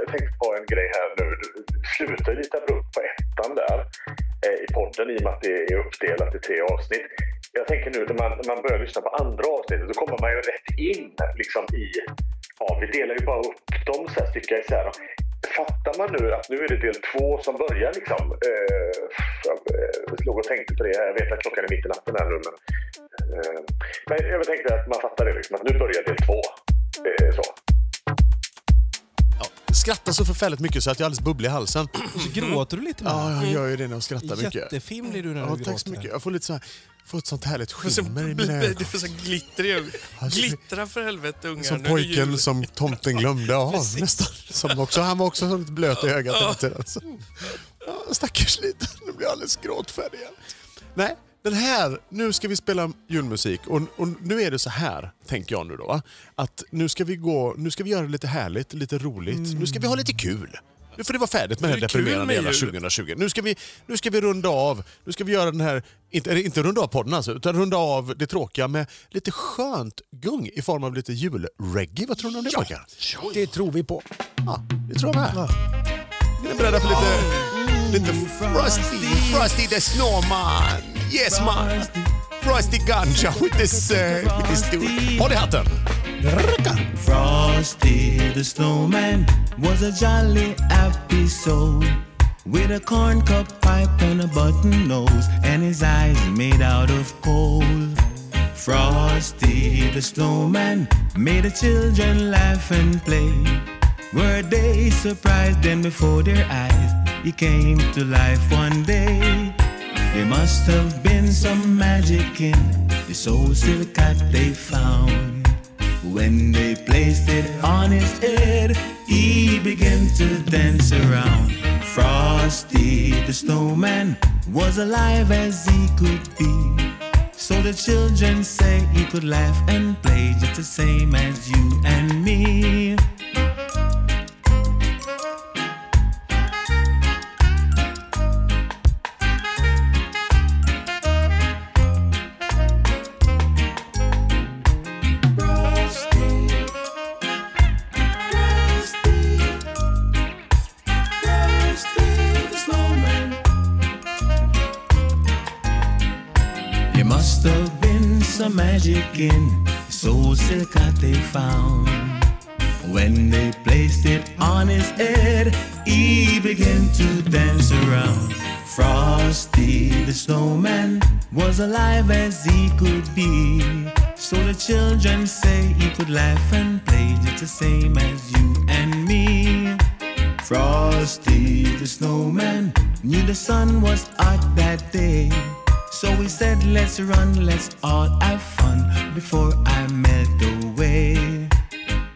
jag tänkte på en grej här nu. Du slutar lite abrupt på ettan där eh, i podden i och med att det är uppdelat i tre avsnitt. Jag tänker nu när man, när man börjar lyssna på andra avsnittet då kommer man ju rätt in liksom i... Ja, vi delar ju bara upp dem så här stycken isär. Fattar man nu att nu är det del två som börjar liksom? Eh, jag eh, låg och tänkte på det. Jag vet att klockan är mitt i natten här nu men... Eh, men jag tänkte att man fattar det liksom, att nu börjar del två. Eh, så. Skrattar så förfärligt mycket så att jag är alldeles bubblig i halsen. Så gråter du lite med? Ja, jag gör ju det när jag skrattar mycket. Jättefin blir du när Ja, du tack så gråter. mycket. Jag får lite så här, får ett sånt härligt skimmer i mina ögon. Du får så glitter i ögonen. Alltså, Glittra för helvete ungar. Som pojken som tomten glömde av nästan. Som också, han var också lite blöt i ögat hela tiden. Så. Ja, stackars liten, nu blir jag alldeles gråtfärdig igen. Nej, den här, nu ska vi spela julmusik och, och nu är det så här, tänker jag nu då. va? Att nu ska vi gå, nu ska vi göra det lite härligt, lite roligt. Nu ska vi ha lite kul. Nu får det vara färdigt med det här deprimerande jävla jul. 2020. Nu ska, vi, nu ska vi runda av, nu ska vi göra den här, inte, inte runda av podden alltså, utan runda av det tråkiga med lite skönt gung i form av lite julreggae. Vad tror ni om det pojkar? Det tror vi på. Ja, det tror jag med. Är ni beredda för lite, lite Frosty, Frosty the Snowman? Yes man! Frosty Ganja with this, uh, with this dude. Håll i! Frosty the snowman was a jolly happy soul with a corn cup pipe and a button nose and his eyes made out of coal. Frosty the snowman made the children laugh and play. Were they surprised then before their eyes he came to life one day? There must have been some magic in the soul cat they found. When they placed it on his head, he began to dance around. Frosty the snowman was alive as he could be. So the children say he could laugh and play just the same as you and me. Began to dance around. Frosty the snowman was alive as he could be. So the children say he could laugh and play just the same as you and me. Frosty the snowman knew the sun was hot that day. So we said, let's run, let's all have fun before I melt away.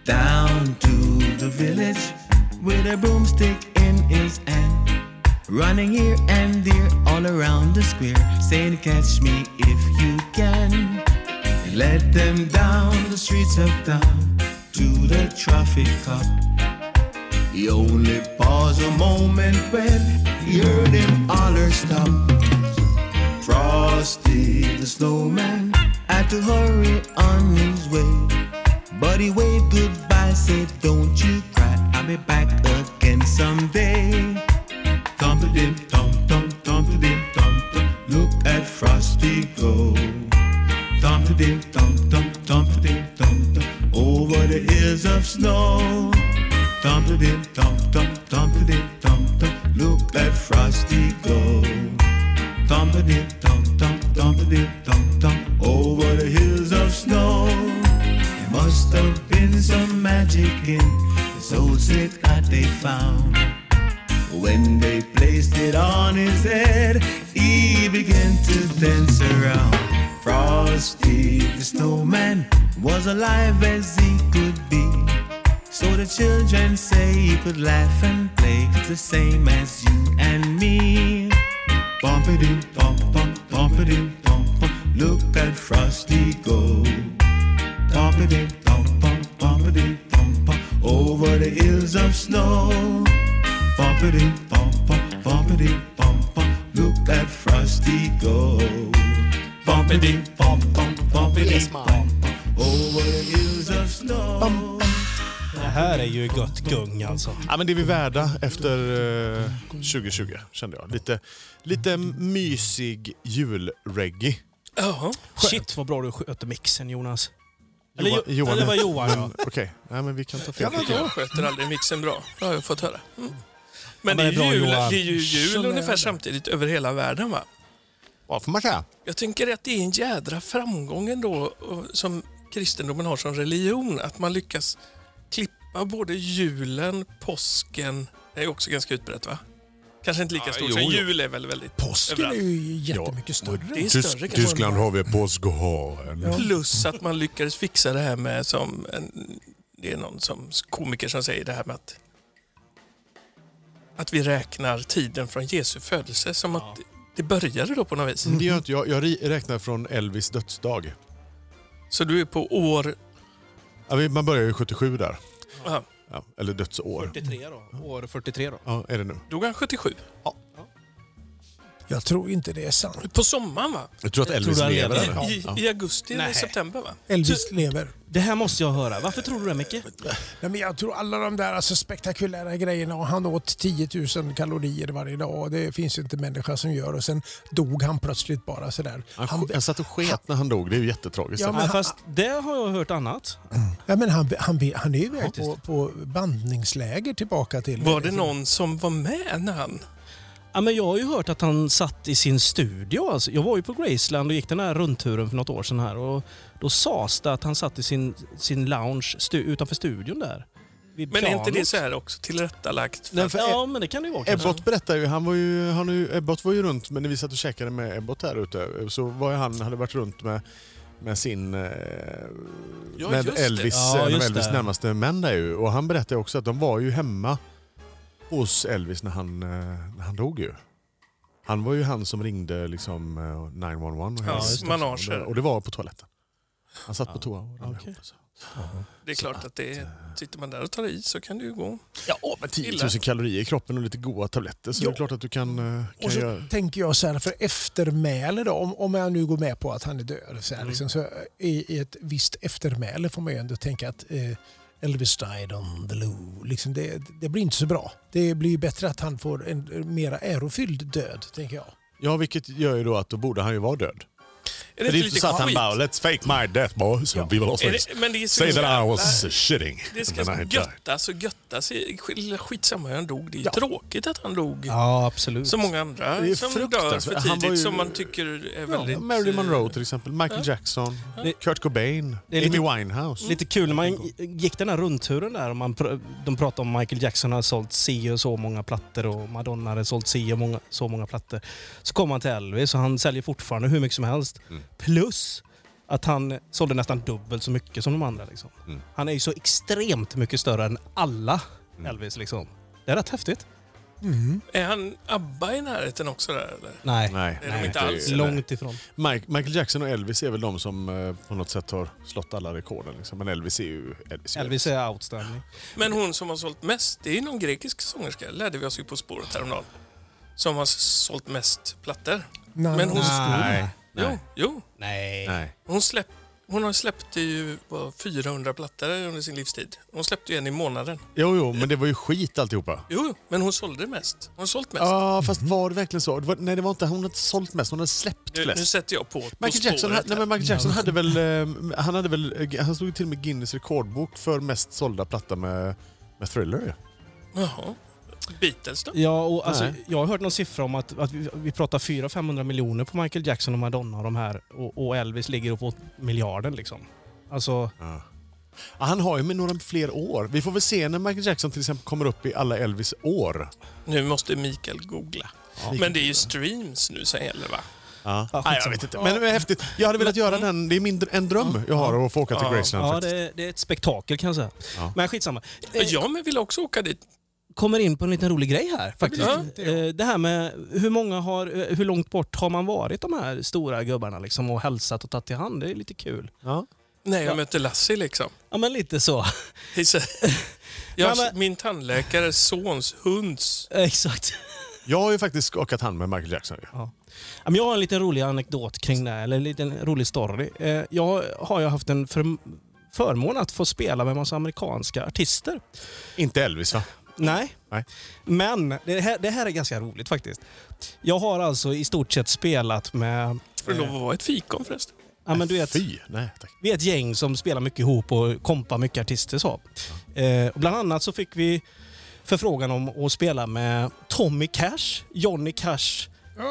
Down to the village with a broomstick in his. Running here and there all around the square, saying, Catch me if you can. And led them down the streets of town to the traffic cop. He only paused a moment when he heard him holler stop. Frosty the snowman had to hurry on his way. But he waved goodbye, said, Don't you cry, Be back again someday. Thump a dim, thump, thump, thump a dim, thump, thump. Look at Frosty go. Thump a dim, thump, thump, thump a dim, thump, thump. Over the hills of snow. Thump a dim, thump, thump, thump a dim, thump, thump. Look at Frosty go. Thump a dim, thump, thump, thump a dim, thump, thump. Over the hills of snow. There must have been some magic in found. When they placed it on his head, he began to dance around. Frosty the snowman was alive as he could be. So the children say he could laugh and play the same as men det är vi värda efter eh, 2020, kände jag. Lite, lite mysig julreggae. Ja. Shit vad bra du sköter mixen Jonas. Eller, Johan- jo, Johan- eller det var Johan ja. Men, Okej, Nej, men vi kan ta fel. Jag sköter aldrig mixen bra. Det har jag fått höra. Mm. Men, men det, det är är bra, jul, Johan. det är ju jul Så ungefär nära. samtidigt över hela världen va? Vad får man säga? Jag tänker att det är en jädra framgång ändå och- som kristendomen har som religion. Att man lyckas klippa både julen, påsken, det är också ganska utbrett va? Kanske inte lika Ja, stort jo, jo. jul är väl väldigt Påsken är överallt. ju jättemycket större. Det är större kanske. har vi påskharen. Plus att man lyckades fixa det här med som en, det är någon som komiker som säger det här med att att vi räknar tiden från Jesu födelse som att det började då på något vis. Det gör inte jag. Jag räknar från Elvis dödsdag. Så du är på år... Ja, man börjar ju 77 där. Ja, eller dödsår. 43 då. År 43 då. Ja, är det nu? dog han 77? Jag tror inte det är sant. På sommaren va? Jag tror att Elvis tror lever. lever. I, Ja. I augusti eller september va? Elvis lever. Det här måste jag höra. Varför tror du det Micke? Nej, men jag tror alla de där alltså, spektakulära grejerna och han åt 10 000 kalorier varje dag och det finns ju inte människa som gör och sen dog han plötsligt bara sådär. Han, Han, han satt och sket när han dog. Det är ju jättetragiskt. Ja, Ja, men han- fast det har jag hört annat. ja, men han, han, han är ju iväg på, på bandningsläger tillbaka till... Var det någon som var med när han... Ja, men jag har ju hört att han satt i sin studio. Alltså, jag var ju på Graceland och gick den här rundturen för något år sedan här och då sades det att han satt i sin, sin lounge stu, utanför studion där. Men är inte det så här också tillrättalagt? Nej, för Ja, men det kan det ju vara. Ebbot berättar ju, han var ju, han ju, Ebbot var ju runt, men när vi satt och käkade med Ebbot här ute så var ju han, hade varit runt med, med sin... Eh, Ja, med. Elvis, Ja, en av Elvis det. närmaste män där ju. Och han berättade också att de var ju hemma hos Elvis när han, eh, när han dog ju. Han var ju han som ringde liksom eh, 911 och, hela Ja, manager. och, det, och det var på toaletten. Han satt på toa och okej. ihop. alltså. det är klart att det är, sitter man där och tar i så kan det ju gå. Ja, men 10 Illa. 000 kalorier i kroppen och lite goda tabletter så Ja. det är klart att du kan, eh, kan Och så göra... tänker jag så här, för eftermäle då, om, om jag nu går med på att han är död, så, här, Mm. liksom, så i, i ett visst eftermäle får man ju ändå tänka att eh, Elvis died on the loo. Liksom det, det blir inte så bra. Det blir bättre att han får en mera ärofylld död, tänker jag. Ja, vilket gör ju då att då borde han ju vara död. Är det det är inte så att han skit? bara “Let's fake my death boys so people also det, men det är så say that I was shitting”. Det ska and then I died." göttas och göttas. Skitsamma hur han dog. Det är Ja. tråkigt att han dog. Ja, absolut. Så många andra Det är som dör fruktansvärt. för Han tidigt var ju- som man tycker är Ja, väldigt... Marilyn eh, Monroe till exempel, Michael Jackson, Kurt Cobain, Det är lite- Amy Winehouse. Lite kul när man gick den här rundturen där och man, pr- de pratade om Michael Jackson har sålt si och så många plattor och Madonna hade sålt si och många, så många plattor. Så kom han till Elvis och han säljer fortfarande hur mycket som helst. Mm. Plus att han sålde nästan dubbelt så mycket som de andra. Liksom. Mm. Han är ju så extremt mycket större än alla Mm. Elvis. Liksom. Det är rätt häftigt. Är han ABBA i närheten också där eller? Nej, Nej, Det är de inte alls. nej. långt ifrån. Mike, Michael Jackson och Elvis är väl de som eh, på något sätt har slått alla rekorden. Liksom. Men Elvis är ju Elvis. är Elvis är outstanding. Men hon som har sålt mest, det är ju någon grekisk sångerska, lärde vi oss ju På spåret häromdagen. Som har sålt mest plattor. Nej, Men hon- Nej. Jo, Nej. jo. Nej. Nej. Hon, släpp, hon har släppt ju vad, 400 plattor under sin livstid. Hon släppte ju en i månaden. Jo, jo, men det var ju skit alltihopa. Jo, men hon sålde mest. Hon har sålt mest. Ja, fast var det verkligen så? Det var, nej, det var inte, hon hade inte sålt mest, hon hade släppt nu, nu flest. sätter jag på På Michael Jackson, spåret hade- nej, här. men Michael Jackson hade väl, eh, han hade väl, eh, han stod ju till och med Guinness rekordbok för mest sålda platta med, med Thriller. Jaha. Beatles då? Ja, och alltså, Nej. jag har hört någon siffra om att, att vi, vi pratar 400-500 miljoner på Michael Jackson och Madonna och de här. Och, och Elvis ligger uppåt miljarden liksom. Alltså, Ja. Ja, han har ju med några fler år. Vi får väl se när Michael Jackson till exempel kommer upp i alla Elvis år. Nu måste Mikael googla. Men det är ju streams nu som gäller va? Ja. Ja, Nej, jag vet inte. Men det är häftigt. Jag hade velat göra den. Det är min, en dröm jag har att få åka till Ja. Graceland ja, det, det är ett spektakel kan jag säga. Ja. Men skitsamma. Jag men vill också åka dit. Kommer in på en liten rolig grej här faktiskt. Ja. Eh, Det här med hur många har, eh, hur långt bort har man varit de här stora gubbarna liksom och hälsat och tagit i hand? Det är lite kul. Ja. När jag Ja. mötte Lassie liksom. Ja men lite så. Jag, Nej, Min tandläkares sons hunds. Exakt. Jag har ju faktiskt skakat hand med Michael Jackson. Ja, men jag har en liten rolig anekdot kring det här, eller en liten rolig story. Eh, Jag har ju haft en förm- förmån att få spela med en massa amerikanska artister. Inte Elvis va? Nej. Nej. Men det här, det här är ganska roligt faktiskt. Jag har alltså i stort sett spelat med... Får det lov att vara ett fikon förresten? Ja, men du vet, Fy, nej tack. vi är ett gäng som spelar mycket ihop och kompar mycket artister. Så. Eh, och bland annat så fick vi förfrågan om att spela med Tommy Cash, Johnny Cash,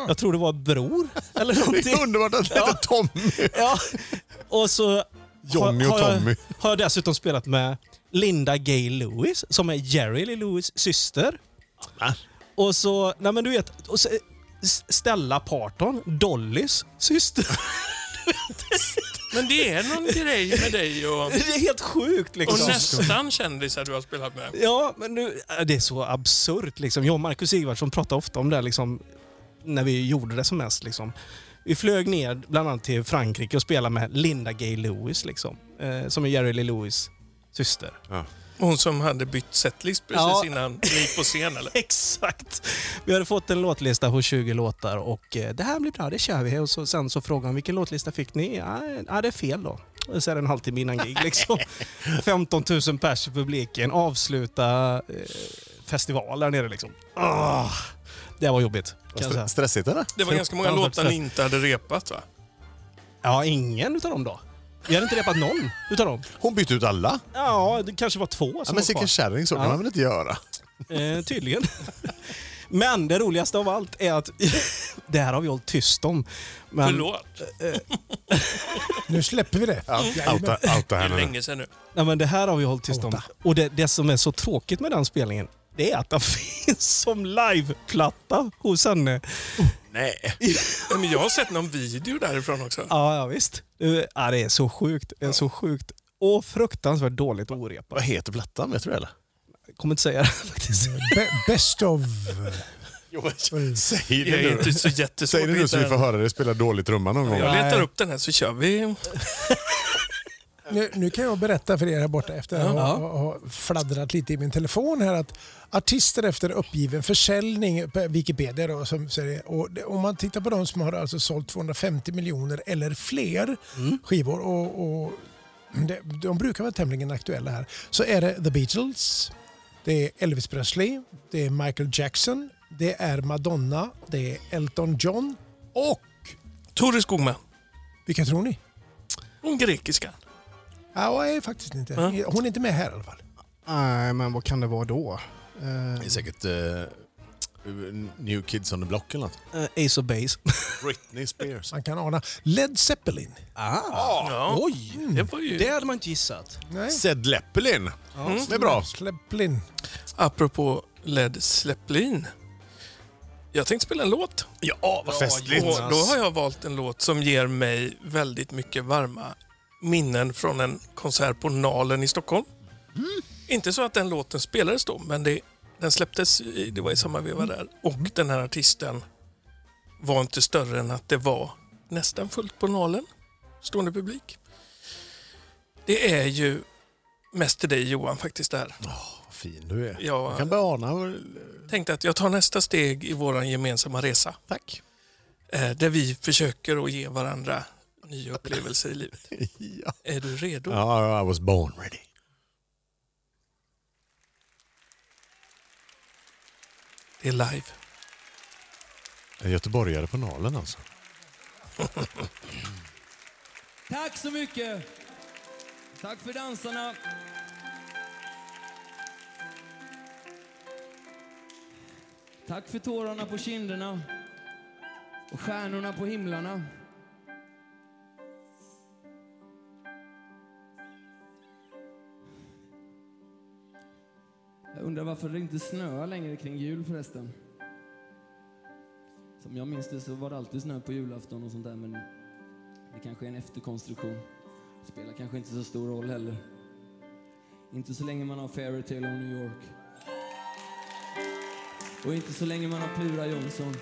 jag tror det var bror eller Det någonting. är underbart att det Ja. heter Tommy. Ja. Och så Johnny har, och har jag- Tommy. har jag dessutom spelat med Linda Gay Lewis som är Jerry Lee Lewis syster. Och så, nej men du vet, och så, Stella Parton, Dollys syster. Men det är någon grej med dig och, Det är helt sjukt och liksom. nästan kändisar du har spelat med. Ja, men nu, äh, det är så absurt. Liksom. Jag och Marcus Sigvardsson pratade ofta om det liksom, när vi gjorde det som mest. Liksom. Vi flög ner bland annat till Frankrike och spelade med Linda Gay Lewis, liksom, eh, som är Jerry Lee Lewis syster. Hon som hade bytt setlist precis Ja. innan du gick på scen eller? Exakt! Vi hade fått en låtlista på 20 låtar och eh, det här blir bra, det kör vi. Och så, sen så frågade han vilken låtlista fick ni? Ja, ja det är fel då. Och så är det en halvtimme innan gig. Liksom. 15 000 pers i publiken, avsluta eh, festival där nere. Liksom. Ah, det var jobbigt. Stre- Stressigt eller? Det var ganska många låtar ni inte hade repat va? Ja, ingen utav dem då. Vi hade inte repat någon utav dem. Hon bytte ut alla. Ja, det kanske var två Ja, som men var sicken kvar. kärring, så kan Ja. man väl inte göra? Eh, tydligen. Men det roligaste av allt är att det här har vi hållit tyst om. Men, Förlåt. Nu släpper vi det. Outa, outa Det här är nu. länge sedan nu. Nej, men det här har vi hållit tyst om. Och det, det som är så tråkigt med den spelningen, det är att den finns som liveplatta hos henne. Nej. Ja, Men jag har sett någon video därifrån också. Ja, ja visst. Eh, Ja, det är så sjukt. Det är så sjukt. Och fruktansvärt dåligt orepat. Vad heter plattan? Vet du det eller? Jag kommer inte säga det faktiskt. Be- best of... Säg Det det är nu. inte så jättesvårt Säg det nu så vi får höra dig spela dålig trumma någon gång. Jag letar upp den här så kör vi. Nu, nu kan jag berätta för er här borta efter att ha, ha, fladdrat lite i min telefon här att artister efter uppgiven försäljning på Wikipedia då, som säger, och det, om man tittar på de som har alltså sålt 250 miljoner eller fler skivor och, och det, de brukar vara tämligen aktuella här så är det The Beatles, det är Elvis Presley, det är Michael Jackson, det är Madonna, det är Elton John och Tore Skogman. vilka tror ni? Hon grekiska. Ja, nej, faktiskt inte. Ja. Hon är inte med här i alla fall. Nej, men vad kan det vara då? Det är säkert eh, New Kids on the Block eller något. Eh, Ace of Base. Britney Spears. Man kan ana Led Zeppelin. Ah, Ja, oj! det var ju... Det hade man inte gissat. Nej. Zed Leppelin. Det är bra. Zeppelin. Apropå Led Zeppelin. Jag tänkte spela en låt. Ja, vad festligt. Och då har jag valt en låt som ger mig väldigt mycket varma minnen från en konsert på Nalen i Stockholm. Inte så att den låten spelades då, men det, den släpptes i, det var i samma veva där. Och den här artisten var inte större än att det var nästan fullt på Nalen. Stående publik. Det är ju mest till dig Johan faktiskt där. Vad fin du är. Jag Jag kan bara ana. tänkte att jag tar nästa steg i vår gemensamma resa. Tack. Eh, där vi försöker att ge varandra nya upplevelser i livet. Ja. Är du redo? ja, I was born ready. Det är live. En göteborgare på Nalen alltså. Tack så mycket. Tack för dansarna. Tack för tårarna på kinderna och stjärnorna på himlarna. Jag undrar varför det inte snöar längre kring jul förresten. Som jag minns det så var det alltid snö på julafton och sånt där men det kanske är en efterkonstruktion. Det Spelar kanske inte så stor roll heller. Inte så länge man har Fairytale of New York. Och inte så länge man har Plura Jonsson.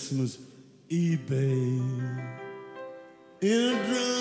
Christmas Eve, babe. In a drunk,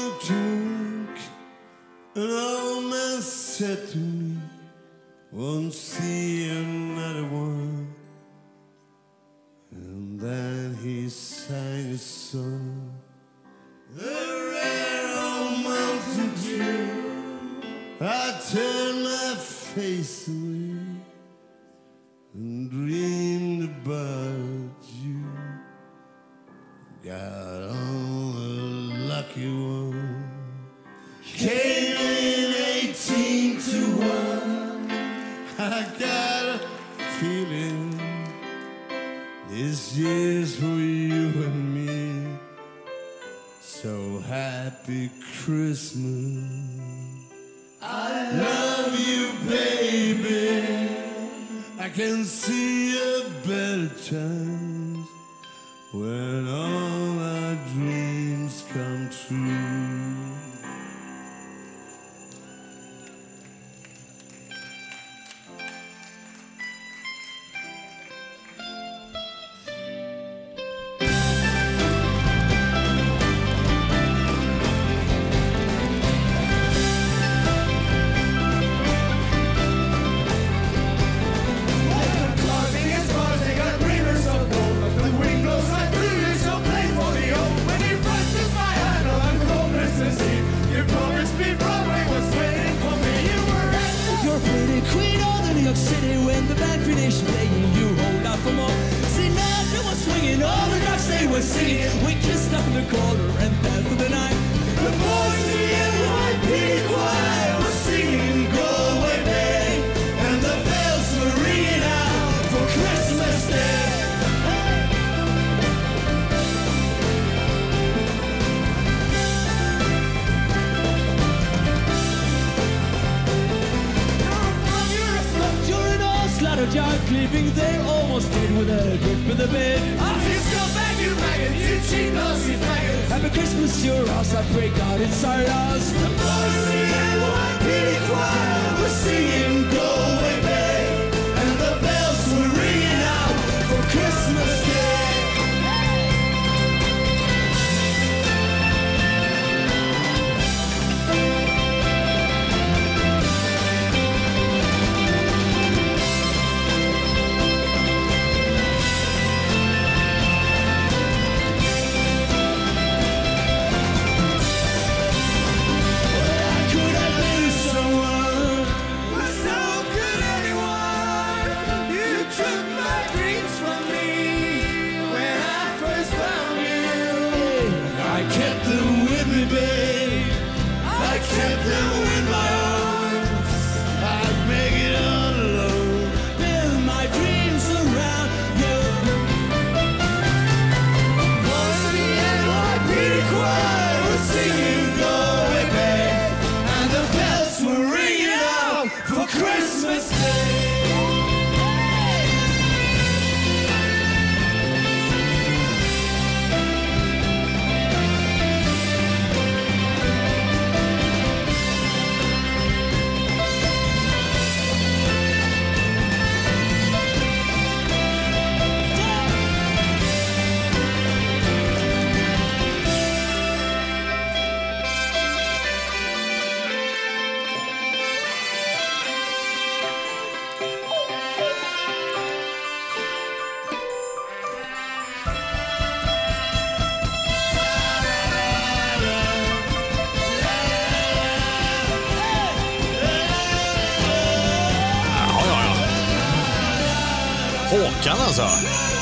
alltså.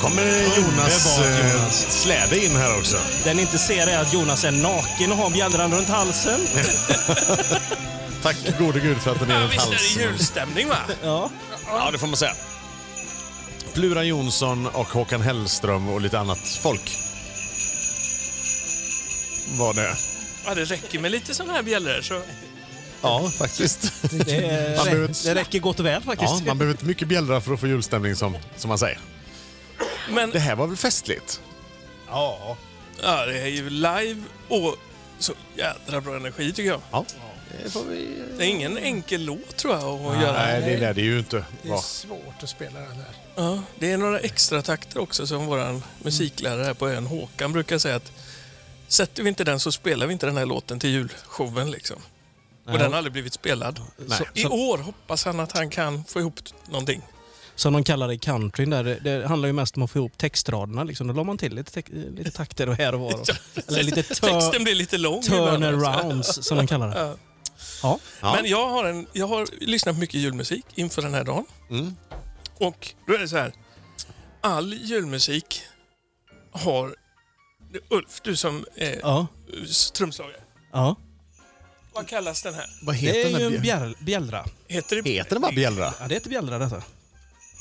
kommer Jonas, eh, Jonas. släde in här också. Den inte ser är att Jonas är naken och har bjällran runt halsen. Tack gode gud för att den är runt visst är det halsen. julstämning va? Ja. Ja, det får man säga. Plura Jonsson och Håkan Hellström och lite annat folk. Var det. Ja, det räcker med lite sådana här bjällror så... Ja, faktiskt. Det, Man behöver det räcker gott och väl faktiskt. Ja, man behöver inte mycket bjällra för att få julstämning som, som man säger. Men Det här var väl festligt? Ja. ja, det är ju live och så jädra bra energi tycker jag. Ja. Det är ingen enkel låt tror jag att göra. Nej, det lär det ju inte Det är svårt att spela den här. Ja, det är några extra takter också som vår musiklärare här på ön, Håkan, brukar säga att sätter vi inte den så spelar vi inte den här låten till julshowen. Liksom. Och den har aldrig blivit spelad. Så, I så, år hoppas han att han kan få ihop någonting. som de kallar det i countryn där, det, handlar ju mest om att få ihop textraderna. Liksom. Då la man till lite, lite takter och här och var. Och, eller lite Texten blir lite lång. turnarounds som de kallar det. Ja. Ja. Ja. Men jag har, en, jag har lyssnat på mycket julmusik inför den här dagen. Mm. Och då är det så här. All julmusik har... Ulf, du som är Ja. trumslagare. ja. Vad kallas den här? Vad Det heter är den ju en bjäll- bjäll, bjällra. Heter det, Heter den bara bjällra? Ja, det heter bjällra detta.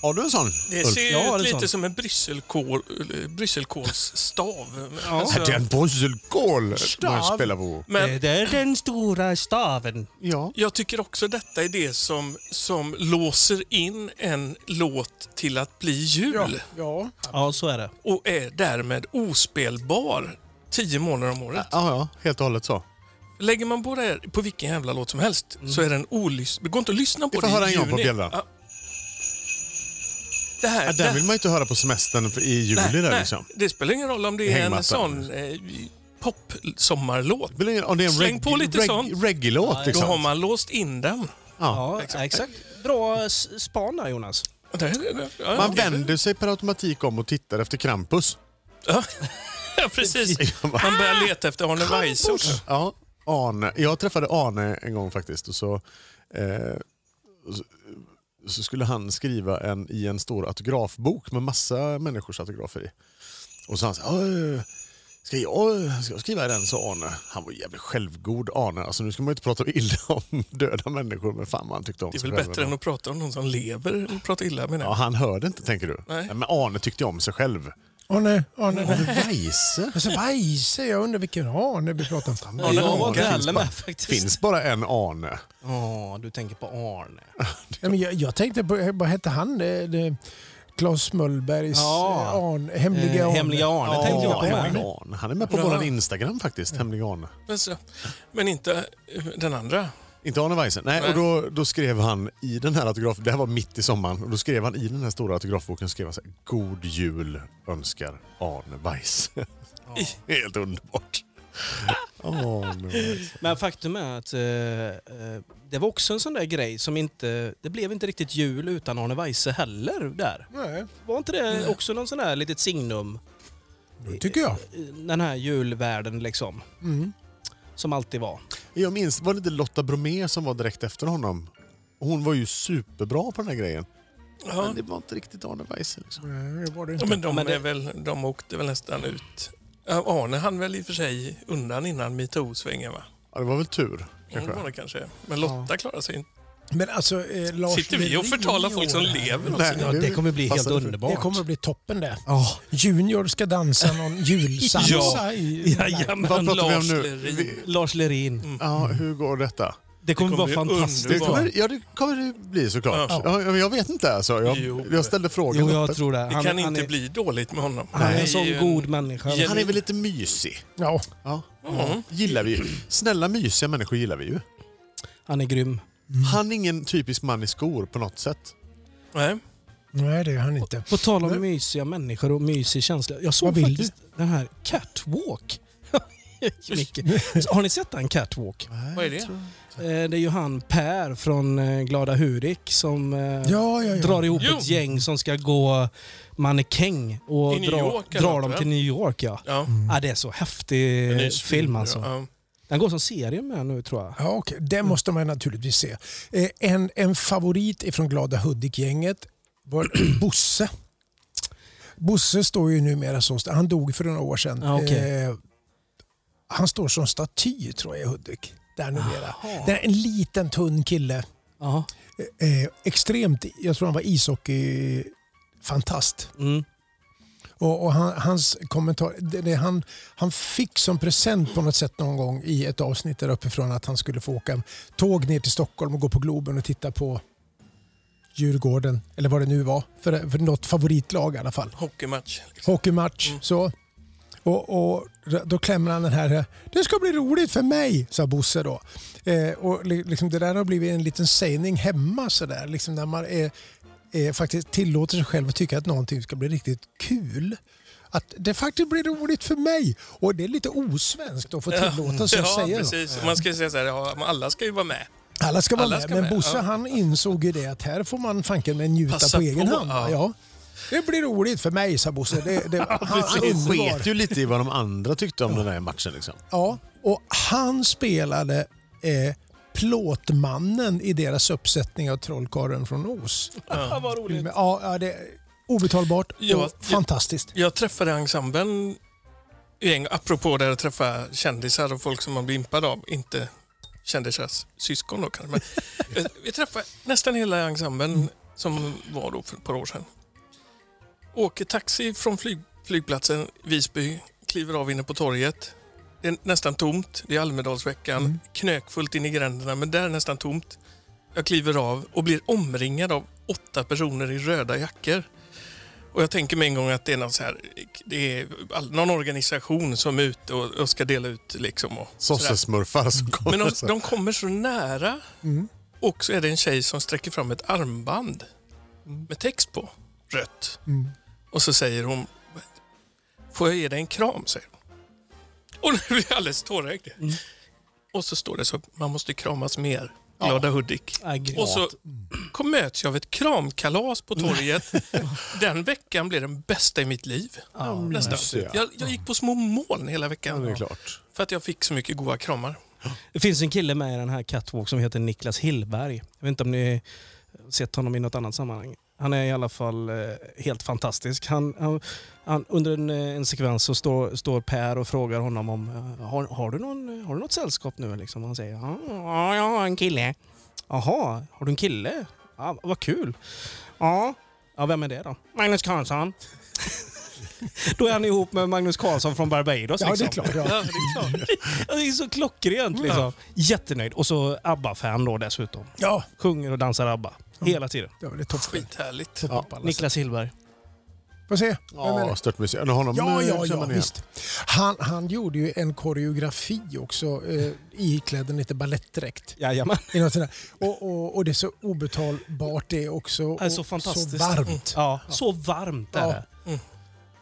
Har du en sån? Det ser har ut lite sån. som en brysselkål, brysselkålsstav. Ja. Alltså, Är det en brysselkål Stav. man spelar på? men Det är den stora staven. Ja. jag tycker också detta är det som, som låser in en låt till att bli jul. Ja, ja. Ja, så är det. och är därmed ospelbar tio månader om året. Ja, ja, helt och hållet så. Lägger man på det här på vilken jävla låt som helst så är den olys... Det går inte att lyssna på Vi får det höra i en gång på. Ja. Det här... Ja, den det, vill man ju inte höra på semestern för- i juli nej, där nej, liksom. det spelar ingen roll om det är en sån eh, pop-sommarlåt. Det spelar ingen- Om det är en Släng på lite sånt. reggae-låt Då liksom. har man låst in den. Ja, exakt. Bra s- span där Jonas. Det, det, det, ja, Man ja. vänder sig per automatik om och tittar efter Krampus. Ja, ja, precis. Man börjar leta efter Arne Weise också. Ja, Arne. Jag träffade Arne en gång faktiskt. Och så, eh, och så, så skulle han skriva en, i en stor autografbok med massa människors autografer i. Och så han sa, "Åh, ska jag, ska jag skriva i den? sa Arne. Han var jävligt självgod Arne. Alltså, nu ska man inte prata illa om döda människor, men fan vad han tyckte om Det är väl själv bättre än att prata om någon som lever och prata illa med Ja, han hörde inte tänker du. Nej. Men Arne tyckte om sig själv. Arne, Arne. Arne Weise? Alltså Weise, jag undrar vilken Arne vi pratar om. Ja, var inte finns bara- faktiskt. finns bara en Arne. Ja, du tänker på Arne. Ja, men jag, jag tänkte på, vad hette han? Det, det, Claes Möllbergs Ja. eh, Arne, Hemliga Eh, Arne. Hemliga Arne tänkte jag på med. Hemlig Arne. Han är med på Ja. vår Instagram faktiskt, Hemlig Arne. Men, så, men inte den andra. Inte Arne Weise. Nej, Nej. och då, då skrev han i den här autografen, det här var mitt i sommaren, och då skrev han i den här stora autografboken skrev han så här, God Jul önskar Arne Weise. Helt underbart. Arne Weise. Men faktum är att eh, eh, det var också en sån där grej som inte... Det blev inte riktigt jul utan Arne Weise heller där. Nej, Var inte det också någon sån där litet signum? det tycker jag. i Den här julvärlden liksom. Mm. Som alltid var. Jag minns, var det inte Lotta Bromé som var direkt efter honom? Hon var ju superbra på den här grejen. Ja. Men det var inte riktigt Arne Weise. Liksom. Nej, det var det Ja, inte. men de, Men det- är väl, de åkte väl nästan ut. Ja, Arne hann väl i och för sig undan innan metoo-svängen va? Ja, det var väl tur. Kanske. Kanske. var det kanske. Men Lotta klarade sig inte. Men alltså, eh, Lars Sitter vi och förtalar folk som lever? Nej, Ja, det kommer bli helt underbart. Det kommer att bli toppen det. Ja. Junior ska dansa någon julsalsa Ja. i... Jajamän. Vad pratar vi om Lars nu? Lerin. Vi, Lars Lerin. ja, hur går detta? Det kommer, kommer vara bli fantastiskt. Det kommer, ja, det kommer det bli såklart. Ja. Ja. jag vet inte alltså. Jag, Jo. jag ställde frågan. Jo, jag tror det. Det Han, kan han inte är, bli dåligt med honom. Han är en sån god människa. Han är väl lite mysig? Ja, Ja. Mm. Gillar vi ju. Snälla mysiga människor gillar vi ju. Han är grym. Han är ingen typisk man i skor på något sätt. Nej. nej det är han inte. På tal om mysiga människor och mysig känsla. Jag såg faktiskt den här Catwalk. Har ni sett den Catwalk? Vad är det? Eh, Det är ju han Per från eh, Glada Hudik som eh, Ja, ja, ja. drar ihop Jo. ett gäng som ska gå mannekäng och dra, drar något, dem till New York. Ja. Ja. Ja, det är så häftig film alltså. Den går som serie med nu tror jag. Ja, okej. Det måste man naturligtvis se. Eh, En, en favorit ifrån Glada Hudik-gänget var Bosse. Bosse står ju numera som... Han dog för några år sedan. Ja, okej. Eh, han står som staty tror jag i Hudik. Där numera. Det är en liten tunn kille. Ja. Eh, extremt, jag tror han var ishockey-fantast. Mm. Och, och han, hans kommentar, det, det, han, han fick som present på något sätt någon gång i ett avsnitt där uppifrån att han skulle få åka tåg ner till Stockholm och gå på Globen och titta på Djurgården, eller vad det nu var, för, för något favoritlag i alla fall. Hockeymatch. Liksom. Hockeymatch. Så. Och, och då klämmer han den här, det ska bli roligt för mig, sa Bosse då. Eh, och li- liksom det där har blivit en liten sägning hemma sådär, liksom när man är, är, faktiskt tillåter sig själv att tycka att någonting ska bli riktigt kul. att det faktiskt blir roligt för mig. Och det är lite osvenskt att få tillåtelse att ja, säga så. precis. Man ska säga så här, ja, men alla ska ju vara med. Alla ska vara Alla med, ska men med, Bosse ja. han insåg ju det att här får man fanken med njuta Passa på egen på, hand. ja. Ja. Det blir roligt för mig, sa Bosse. Det, det, han, han underbar. sket ju lite i vad de andra tyckte om den där matchen. Liksom. Ja, och han spelade eh, plåtmannen i deras uppsättning av Trollkarlen från Oz. Ja, vad roligt. Ja, ja, det är obetalbart och fantastiskt. Jag träffade ensemblen, en apropå det att träffa kändisar och folk som man blir impad av, inte kändisars syskon då kanske. Men, eh, vi träffade nästan hela ensemblen som var då för ett par år sedan. Åker taxi från flyg, flygplatsen Visby, kliver av inne på torget. Det är nästan tomt, det är Almedalsveckan, knökfullt in i gränderna men där är nästan tomt. Jag kliver av och blir omringad av åtta personer i röda jackor. Och jag tänker med en gång att det är någon, så här, det är någon organisation som är ute och, och ska dela ut liksom. Och. Sossesmurfar som kommer. Men de, de kommer så nära Mm. och så är det en tjej som sträcker fram ett armband med text på, rött. Mm. Och så säger hon, får jag ge dig en kram? säger hon. Och nu blir jag alldeles tårögd. Och så står det så, man måste kramas mer. Glada Hudik. Äh, Och så kom, möts jag av ett kramkalas på torget. Den veckan blev den bästa i mitt liv. Nästan. mysigt. Jag, jag gick på små moln hela Ja, veckan. klart. För att jag fick så mycket goda kramar. Det finns en kille med i den här Catwalk som heter Niklas Hillberg. Jag vet inte om ni sett honom i något annat sammanhang. Han är i alla fall eh, helt fantastisk. Han, han, han, under en, eh, en sekvens så står, står Per och frågar honom om eh, har, har, du någon, har du något sällskap nu? Liksom. Han säger ja, jag har en kille. Jaha, har du en kille? Ja, vad kul. Ja, ja vem är det då? Magnus Carlsson. Då är han ihop med Magnus Carlsson från Barbados. Ja, det är liksom. klart. Ja. Ja, det är klart. Det är så klockrent liksom. Jättenöjd. Och så ABBA-fan då dessutom. Ja, Sjunger och dansar ABBA. Hela tiden. ja det är toppen. Skithärligt. sätt. Niklas Hillberg. Får se. Ja, störtmusik. Ja, honom Ja, ja, ja, visst. Han, han gjorde ju en koreografi också, eh, iklädd en lite balettdräkt. Jajamän. I något sånt där. Och, och, och det är så obetalbart det också. Det är så fantastiskt. Så varmt. Ja, så varmt är Ja. det.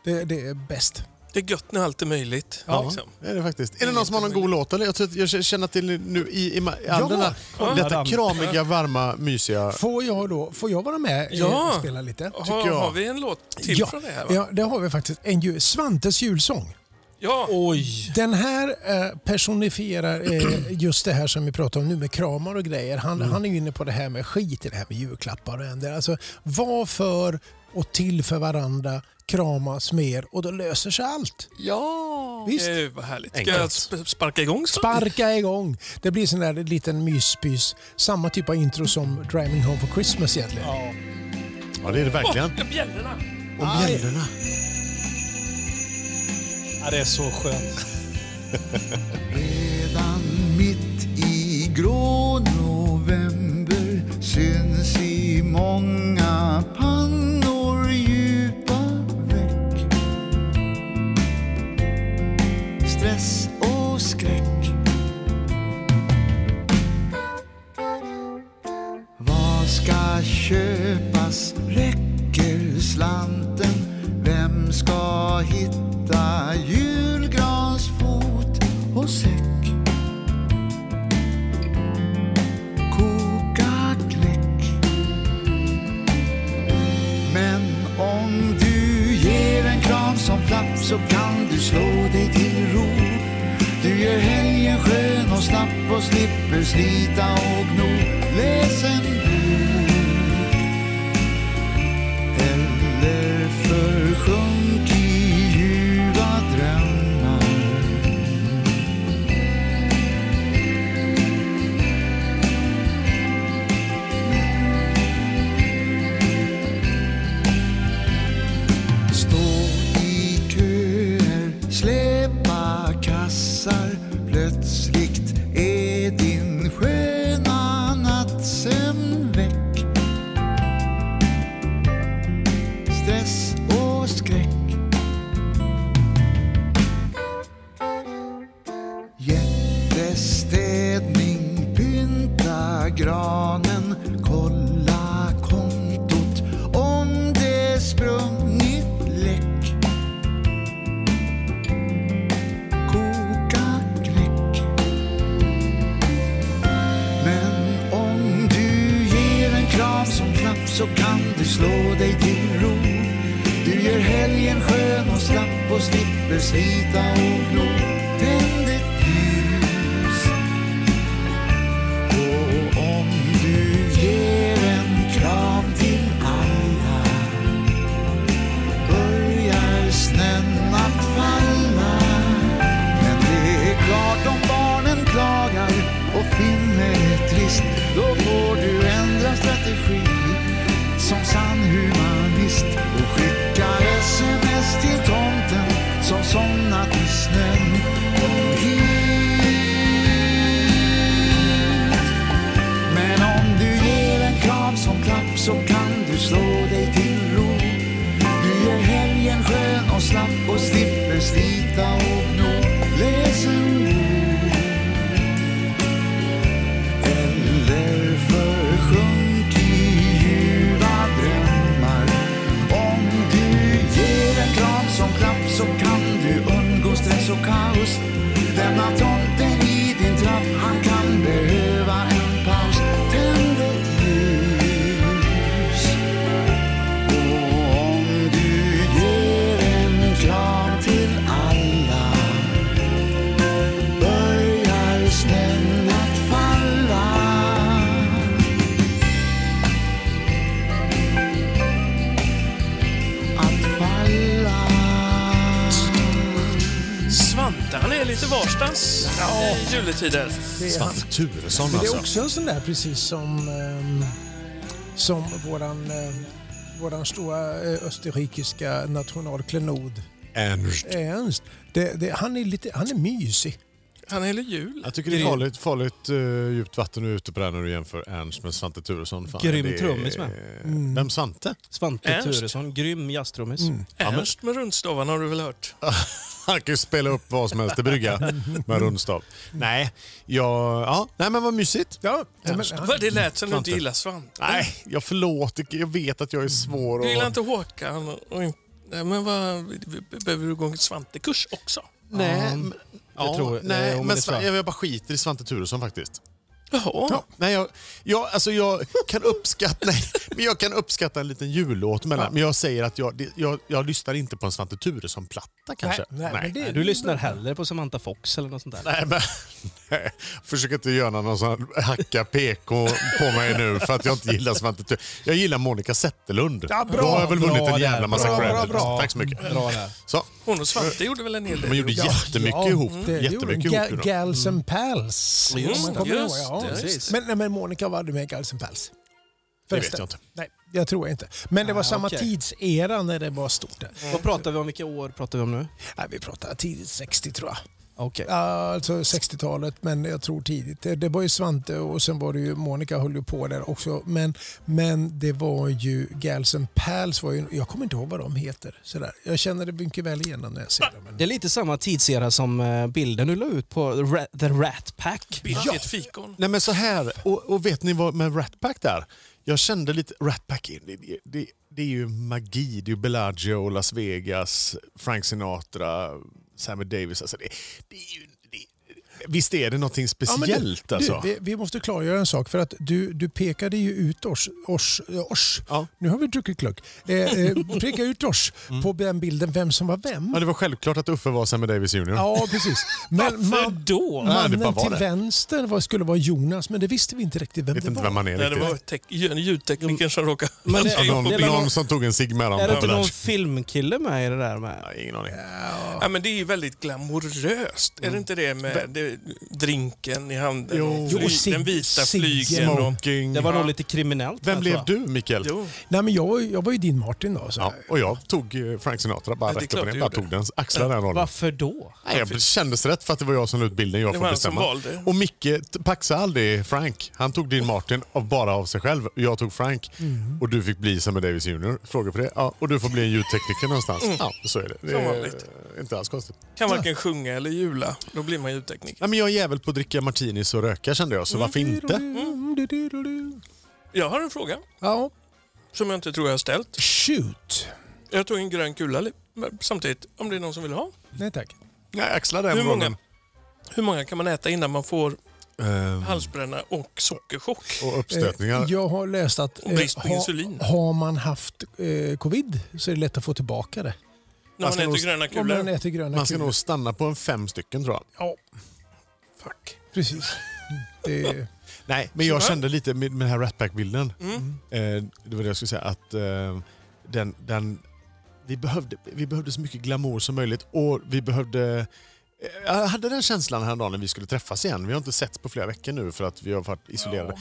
Det, det är bäst. Det är gött när allt är möjligt. Ja, Liksom. det är det faktiskt. Är det någon som har någon god låt? Eller? Jag, tror att jag känner till nu i, i, i all Ja, kolla detta kramiga, varma, mysiga... Får jag då får jag vara med Ja. och spela lite? Har, jag. har vi en låt till ja, från det här? Va? ja, det har vi faktiskt. En ju, Svantes julsång. Ja. Oj. Den här eh, personifierar eh, just det här som vi pratar om nu med kramar och grejer. Han, Mm. han är ju inne på det här med skit i det här med julklappar och änder. Alltså, var för och till för varandra, kramas mer och då löser sig allt. Ja! Visst? Eh, vad härligt. Ska Enkelt. jag sp- sparka igång? så? Sparka igång. Det blir sån där liten myspys. Samma typ av intro som Driving Home for Christmas egentligen. Ja, det är det verkligen. Åh, bjällrorna! Och bjällrorna. Ja, det är så skönt. Redan mitt i grå november syns i många köpas? Räcker slanten? Vem ska hitta julgransfot och säck? Koka kläck. Men om du ger en kram som platt så kan du slå dig till ro. Du gör helgen skön och snabb och slipper slita och gno. Läs en sann humanist och skickar sms till tomten som somnat i snön. Kom hit. Men om du ger en kram som klapp så kan du slå dig till ro. Du gör helgen skön och slapp och slipper och lite varstans i juletider. Det Svante Turesson men det är alltså. också en sån där precis som, ehm, som våran, eh, våran stora eh, österrikiska nationalklenod Ernst. Ernst. Det, det, han, är lite, han är mysig. Han är jul. Jag tycker det är farligt, farligt uh, djupt vatten du är ute på där när du jämför Ernst med Svante Turesson. Fan, Grym det är- trummis med. Vem Svante? Svante Ernst. Turesson, grym jazztrummis. Ernst med rundstavarna har du väl hört? Han kan ju spela upp vad som helst i brygga med rundstav. Nej, jag, ja, nej men vad mysigt. Ja, men, Vad Det lät som du Svante. inte gillar Svante. Nej, jag förlåter. Jag vet att jag är svår. Du gillar Och... inte Håkan och, och inte... Nej, Men vad, behöver du gå en Svante-kurs också? Nej, men- jag ja, tror- nej, men bara skiter i Svante Turesson faktiskt. Jaha. Nej, jag, jag, alltså jag kan uppskatta nej, men jag kan uppskatta en liten jullåt mellan. Men jag säger att jag, jag, jag lyssnar inte på en Svante Turesson-platta kanske. nej, men det- Du lyssnar hellre på Samantha Fox eller något sånt där. Nej, men, nej, försök inte göra någon sån hacka PK på mig nu för att jag inte gillar Svante Turesson. Jag gillar Monica Zetterlund. Ja, bra. Då har jag väl vunnit en där, jävla massa bra, credit. bra, bra. Tack så mycket. Bra där. Så, Hon och Svante gjorde väl en hel del de gjorde jättemycket Ja, ihop. det- jättemycket ihop. Ga-. Gals and Pals. Just Om man det, kommer ihåg, just ja. precis. Men, nej, men Monica var du med i Gals and Pals? Det vet Förresten. jag inte. Nej, jag tror inte. Men det var Ah, samma okej. tidsera när det var stort. Vad pratar vi om? Vilka år pratar vi om nu? Nej, vi pratar tidigt 60 tror jag. Ja, alltså 60-talet, men jag tror tidigt. Det, det var ju Svante och sen var det ju Monica höll ju på där också. Men, men det var ju Gals and Pals, var ju, jag kommer inte ihåg vad de heter. Sådär. Jag känner det mycket väl igenom när jag ser dem. Men... Det är lite samma tidsera som eh, bilden du la ut på The Rat Pack. Vilket fikon. Nej men så här, och, och vet ni vad med Rat Pack där? Jag kände lite, Rat Pack, det, det, det, det är ju magi. Det är ju Bellagio, Las Vegas, Frank Sinatra, Sammy Davis. Är ju, det, visst är det någonting Ja, speciellt du, alltså? du, vi, vi måste klargöra en sak för att du, du pekade ju ut oss, oss, oss. Ja. nu har vi druckit glögg, eh, eh, pekade ut oss på den bilden vem som var vem. Ja, det var självklart att Uffe var Sammy Davis Jr. Ja, precis. Men man, då? Nej, det mannen bara var till det. vänster var, skulle vara Jonas, men det visste vi inte riktigt vem vet det inte var. vem han är Nej, det var tek- en ljudtekniker som råkade... Men det- Ja, någon, det är väl någon någon- som tog en cigg med dem. Är det inte Ja, någon filmkille med i det där med? Nej, ingen aning. Ja, men det är ju väldigt glamoröst. Är det inte det med det, drinken i handen Jo. Jo, och fly, den vita flygeln? Och, Smoking. Det var nog lite kriminellt. Vem tror blev du, Mikael? jo, Nej, men jag, var ju- jag var ju din Martin då. Så. Ja, och jag tog eh, Frank Sinatra bara rätt upp och ner. Bara tog den, axlade den rollen. Varför då? Nej, jag kändes rätt för att det var jag som la ut bilden. Jag Det får bestämma. valde. Och Micke paxade aldrig Frank. Han tog din Martin av, bara av sig själv. Jag tog Frank. Mm. Och du fick bli Sammy Davis Jr. Fråga på det. Ja, och du får bli en ljudtekniker någonstans. Ja, så är det. Det Mm. Är inte alls konstigt. kan varken sjunga eller jula. Då blir man ljudtekniker. Ja, men jag är jävel på att dricka martinis och röka kände jag, så varför inte? Mm. Jag har en fråga Ja, som jag inte tror jag har ställt. shoot. Jag tog en grön kula li- samtidigt, om det är någon som vill ha. Nej tack. Jag axlar den Hur många, hur många kan man äta innan man får Ehm, halsbränna och sockerchock. och uppstötningar. Eh, Jag har läst att Och brist på ha- insulin. har man haft eh, covid så är det lätt att få tillbaka det. När man ska äter nog- gröna Om man kulor. äter gröna Man ska kulor. nog stanna på en fem stycken tror jag. Ja, Fuck. precis. Det, Nej, men jag kände lite med, med den här Rat Pack-bilden. Mm. Eh, det var det jag skulle säga. Att eh, den, den, vi, behövde, vi behövde så mycket glamour som möjligt och vi behövde... eh, Jag hade den känslan häromdagen när vi skulle träffas igen. Vi har inte setts på flera veckor nu för att vi har varit isolerade.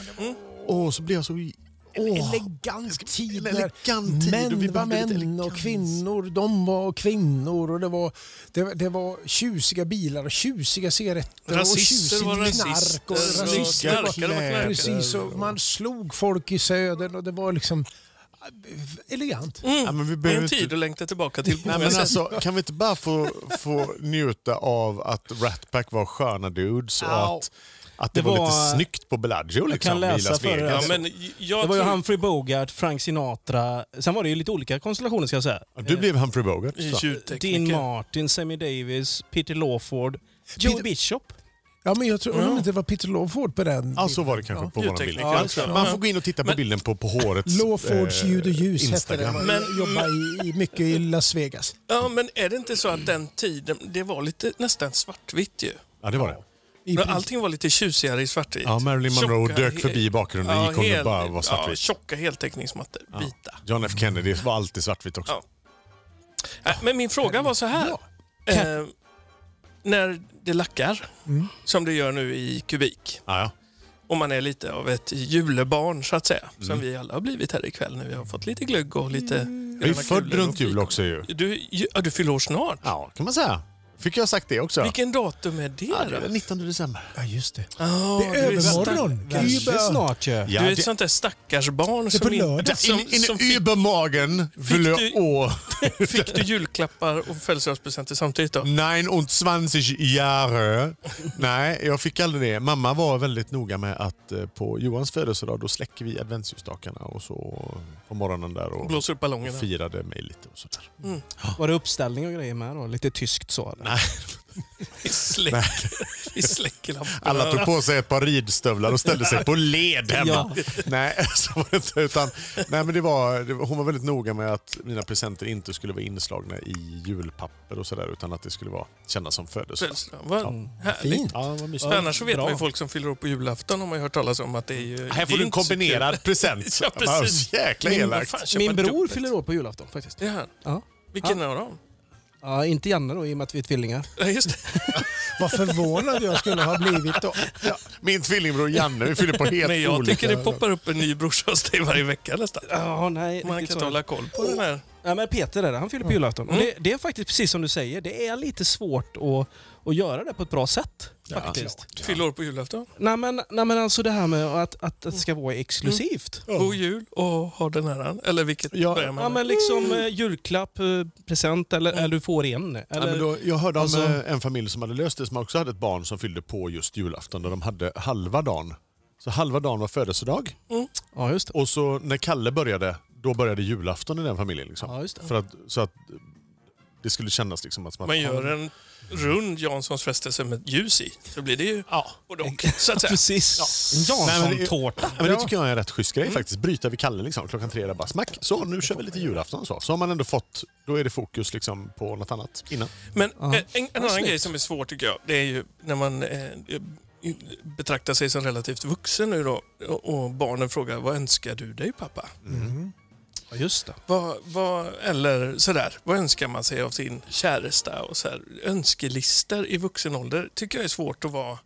Och så blev jag så... Åh, elegant tid. elegant tid. Män var män och kvinnor, de var kvinnor. Och det, var, det, det var tjusiga bilar och tjusiga cigaretter Rasister och tjusigt knark. Och rasister var, knarkare. Precis, och man slog folk i södern och det var liksom elegant. Ja, men vi en inte... tid att längta tillbaka till Nej, men alltså, kan vi inte bara få, få njuta av att Rat Pack var sköna dudes och att, att det, Det var, var- lite snyggt på Bellagio liksom, kan läsa i Las för det. Vegas. Ja, men jag Det var ju tror- Humphrey Bogart, Frank Sinatra. Sen var det ju lite olika konstellationer ska jag säga. Ja, Du blev Humphrey Bogart. så. Dean Martin, Sammy Davis, Peter Lawford, Joe Peter- Bishop. Ja, men jag tror Ja. om det inte var Peter Lawford på den. Ja, så var det kanske på vår bild. Ljudtekniker. Ja. Man får gå in och titta på Men- bilden på, på hårets Lawfords eh, ljud och ljus hette det. Instagram. Man Men- i, mycket i Las Vegas. Ja, men är det inte så att den tiden, det var lite nästan svartvitt ju? Ja, det var det. I Men. Allting var lite tjusigare i svartvitt. Ja, Marilyn Monroe Tjocka dök förbi i bakgrunden. Ja, gick hon och hel- bara var Ja, tjocka heltäckningsmattor, vita. John F Kennedy var alltid svartvitt också. Ja. Äh, Men min fråga var så här. Eh, när det lackar, Mm. som det gör nu i kubik, Ja, ja. och man är lite av ett julebarn så att säga, Mm. som vi alla har blivit här ikväll när vi har fått lite glögg och lite Jag är född runt jul också ju. Du, ja, du fyller år snart. Ja, kan man säga. Fick jag sagt det också? Vilken datum är det Ja, det är då? den 19 december. Ja, just det. Ah, Det är övermorgon. Über- snart ju. Ja, Du är ett det- sånt där stackars barn är som, på in- lördag. som, in, in som fick, Übermorgen fyller du- år. fick du julklappar och födelsedagspresenter samtidigt då? 29 Jahre. Nej, jag fick aldrig det. Mamma var väldigt noga med att eh, på Johans födelsedag då släcker vi adventsljusstakarna och så på morgonen där och, Blåser upp och ballongerna. firade mig lite och sådär. Var det uppställning och grejer med då? Lite tyskt så? eller? Nej, Vi släcker, vi släcker lamporna. alla tog på sig ett par ridstövlar och ställde sig på led hemma. Nej, så var det inte. Utan, nej, men det var, det, var- hon var väldigt noga med att mina presenter inte skulle vara inslagna i julpapper och sådär utan att det skulle vara kännas som födelsedag. Födelsedag. Vad härligt. Fint. Ja, vad Annars så vet Bra. man ju folk som fyller år på julafton har man ju hört talas om att det är ju... Här får du en kombinerad present. Ja, precis. Jäkla Min- elakt. vad fan, Min bror fyller år på julafton faktiskt. Han. Ja. Vilken av dem? Ja, inte Janne då i och med att vi är tvillingar. Ja, just det. Vad förvånad jag skulle ha blivit då. Ja, min tvillingbror Janne, vi fyller på helt Men jag olika... tycker det poppar upp en ny brorsa hos dig varje vecka nästan. Ja, nej. Man kan inte hålla koll på den här. Ja, men Peter är det, han fyller på julafton. Och det, det är faktiskt precis som du säger, det är lite svårt att, att göra det på ett bra sätt. faktiskt. Fyller år på julafton. Nej, men, nej men alltså det här med att, att, det ska vara exklusivt. God jul och ha den här. Eller vilket Ja. börjar man Ja men liksom eh, julklapp, eh, present eller, eller du får en. Eller, Ja, men då, jag hörde om Alltså- eh, en familj som hade löst det som också hade ett barn som fyllde på just julafton där de hade halva dagen. Så halva dagen var födelsedag Ja just det. och så när Kalle började, då började julafton i den familjen. Liksom. Ja, just det. För att, så att det skulle kännas liksom att... Man gör en rund Janssons frestelse med ljus i. Så blir det ju Ja. både och. Så att säga. Precis. En men det- Jansson-tårta. Ja, men det tycker jag är en rätt schysst grej faktiskt. Bryta vid Kalle liksom, klockan tre där bara smack. Så nu kör vi lite julafton så. Så har man ändå fått, då är det fokus liksom på något annat innan. Men Ja. eh, en, en annan snyggt. grej som är svår tycker jag, det är ju när man eh, betraktar sig som relativt vuxen nu då och, barnen frågar vad önskar du dig pappa? Ja, just det. Vad, vad, eller sådär, vad önskar man sig av sin käresta? Och så här, önskelistor i vuxen ålder tycker jag är svårt att vara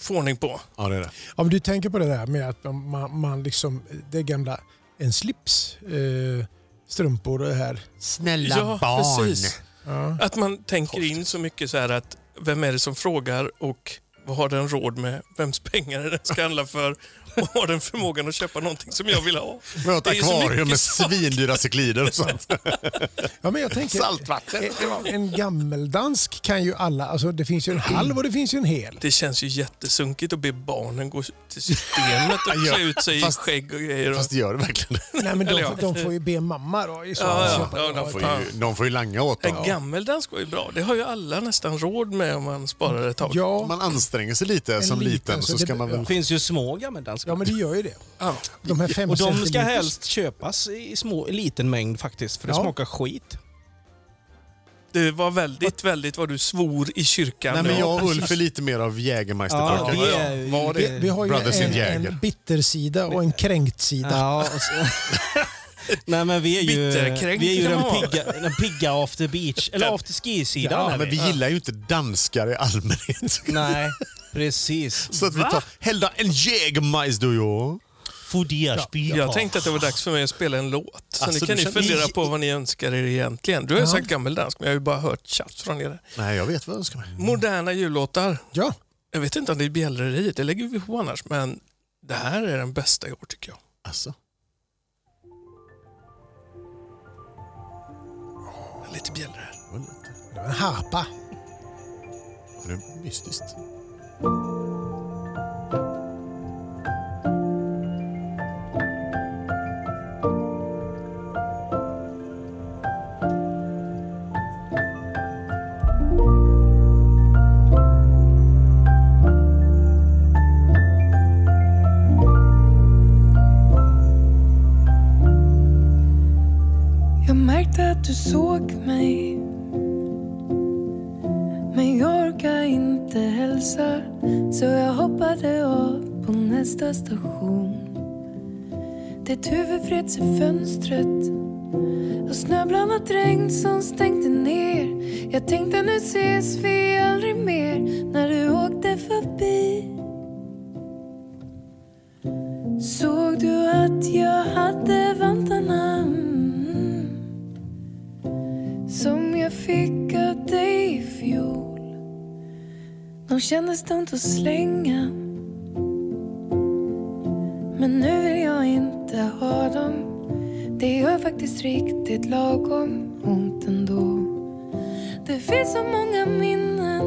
få ordning på. Ja, det är det. Om du tänker på det där med att man, man liksom, det gamla, en slips, eh, strumpor och det här. Snälla ja, precis. Ja. Att man tänker in så mycket så här att vem är det som frågar och vad har den råd med? Vems pengar är det den ska handla för? och har den förmågan att köpa någonting som jag vill ha. Har ett så akvarium med svindyra ciklider och sånt. Ja, men jag tänker, Saltvatten. En, en gammeldansk kan ju alla, alltså det finns ju en halv och det finns ju en hel. Det känns ju jättesunkigt att be barnen gå till systemet och klä ut sig fast- i skägg och grejer. Och... Fast gör det verkligen. Nej, men de, de får ju be mamma då. I så Ja, ja, Så- ja, de Får får ju, de får ju langa åt En dem. gammeldansk var ju bra. Det har ju alla nästan råd med om man sparar ett tag. Om Ja, man anstränger sig lite En som liten, liten så så det- ska man väl... Det finns ju små gammeldanskar. Ja, men det gör ju det. Ja. De här fem och de ska helst köpas i små, liten mängd faktiskt, för det Ja. smakar skit. Det var väldigt, väldigt vad du svor i kyrkan. Nej, men Ja, jag och. Ulf är lite mer av är, Var Vi, vi har ju en, en bittersida och en kränkt-sida. Ja, och så, Nej men vi är ju, Bitterkränkt vi är ju kan den man vara. pigga, den pigga after beach, eller after ski-sidan. Ja, är men vi gillar ju inte danskar i allmänhet. Nej, precis. Så att vi tar hellre en Jägermeister, ja. Fodersby. Jag tänkte att det var dags för mig att spela en låt. Så Alltså, ni kan du ju känner- fundera på vad ni önskar er egentligen. Du har ju sagt gammeldansk, men jag har ju bara hört tjafs från er. Nej, jag vet vad jag önskar mig. Moderna jullåtar. Ja. Jag vet inte om det är bjällreri, det lägger vi på annars, men det här är den bästa i år tycker jag. Alltså. Lite bjällror. det var Det var en harpa. Det är mystiskt. Märkte att du såg mig. Men jag orkar inte hälsa Så jag hoppade av på nästa station. Ditt huvud vreds i fönstret. Och snöblandat regn som stängde ner. Jag tänkte nu ses vi aldrig mer. De kändes dumt att slänga. Men nu vill jag inte ha dem. Det gör faktiskt riktigt lagom ont ändå. Det finns så många minnen.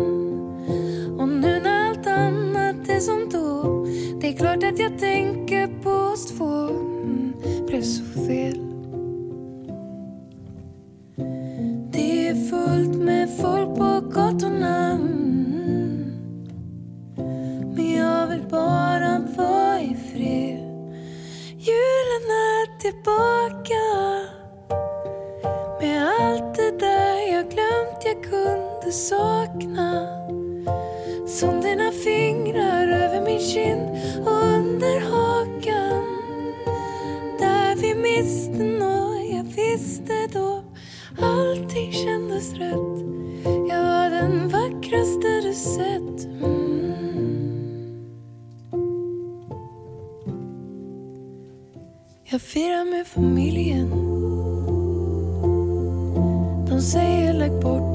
Och nu när allt annat är som då Det är klart att jag tänker på oss två. Mm, Blev så fel. Tillbaka. Med allt det där jag glömt jag kunde sakna. Som dina fingrar över min kind och under hakan. Där vi miste nåt jag visste då Allting kändes rätt. Jag var den vackraste du sett. Mm. Jag firar med familjen. De säger lägg bort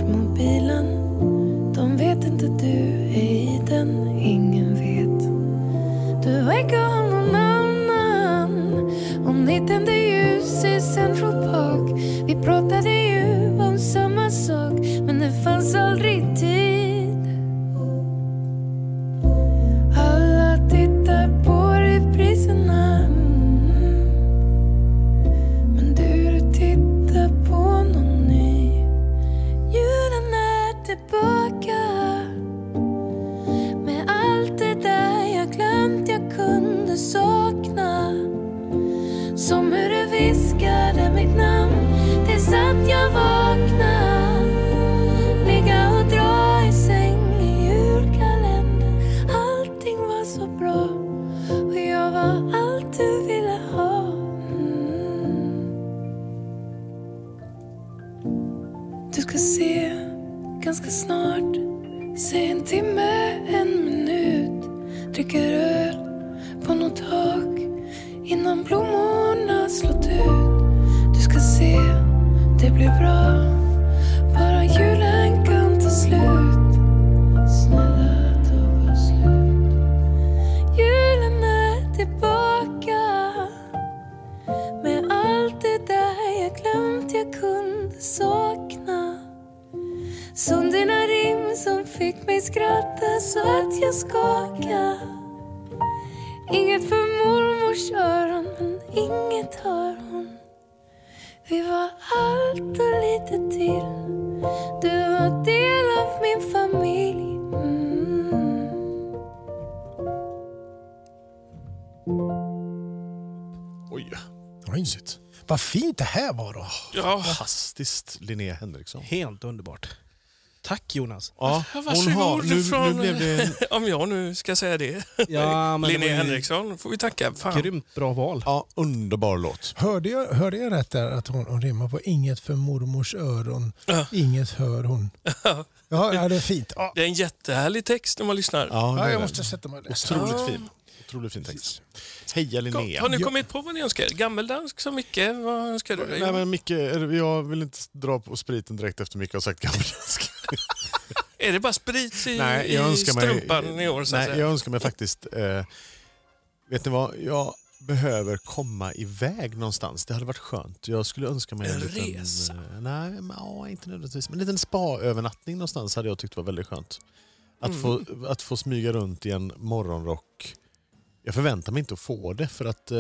Oj. Vad fint det här var då. Ja, fantastiskt Linnea Henriksson. Helt underbart. Tack Jonas. Ja, varsågod nu, från, nu blev det om jag nu ska säga det. Ja, men det Linnea Henriksson får vi tacka. Fan. Grymt bra val. ja, underbar låt. Hörde jag, hörde jag rätt där att hon, hon rimmar på inget för mormors öron, Ja. inget hör hon. Ja, ja det är fint. Ja, Det är en jättehärlig text när man lyssnar. Ja, ja, jag måste sätta mig och läsa. Otroligt fin. Otroligt fin text. Heja Linnea. Har ni kommit på vad ni önskar? Gammeldansk som Micke? Vad önskar du dig? Nej, men Micke, jag vill inte dra på spriten direkt efter Micke har sagt gammeldansk. Är det bara sprit i, Nej, jag i önskar mig- strumpan i år? Så Nej, säga? jag önskar mig faktiskt... Eh, vet ni vad? Jag behöver komma iväg någonstans. Det hade varit skönt. Jag skulle önska mig en, En liten... resa? eh, nej, men, inte nödvändigtvis. Men en liten spa-övernattning någonstans hade jag tyckt var väldigt skönt. Att, Mm. få, att få smyga runt i en morgonrock. Jag förväntar mig inte att få det för att eh,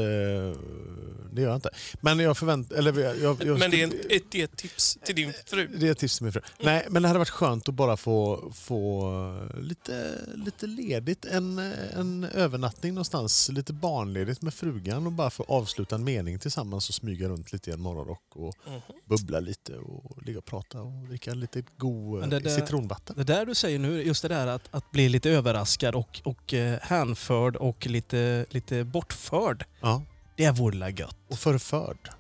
det gör jag inte. Men jag förväntar... Eller jag, jag, jag Men det är, ett, ett, det är ett tips till din fru. det är ett tips till min fru. Nej, men det hade varit skönt att bara få, få lite, lite ledigt. En, en övernattning någonstans, lite barnledigt med frugan och bara få avsluta en mening tillsammans och smyga runt lite i en morgonrock och Mhm. bubbla lite och ligga och prata och dricka lite god det där- citronvatten. Det där du säger nu, just det där att, att bli lite överraskad och, och eh, hänförd och lite, lite bortförd. Ja. Det vore la gött. Och förförd.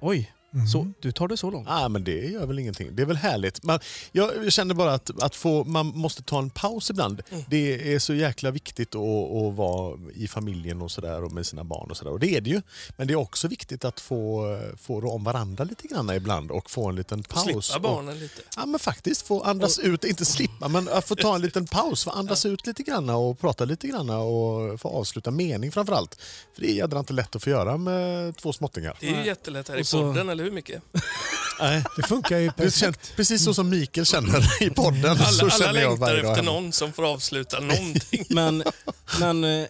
Oj, Mhm. så du tar det så långt? Ah, men det gör väl ingenting. Det är väl härligt. Man, jag, kände bara att, att få, man måste ta en paus ibland. Mm. Det är så jäkla viktigt att, att vara i familjen och sådär och med sina barn och sådär. Och det är det ju. Men det är också viktigt att få, få rå om varandra lite grann ibland och få en liten paus. Slippa Och, barnen lite. ja men faktiskt få andas ut, inte slippa men få ta en liten paus, få andas ut lite grann och prata lite grann och få avsluta mening framförallt. För det är jädra inte lätt att få göra med två småttingar. Det är ju jättelätt här i Och så- podden, eller hur Micke? Nej. Det funkar ju perfekt. precis så som Mikael känner i podden. Alla, så alla känner jag längtar dag efter hemma. någon som får avsluta någonting. Men, men eh, eh,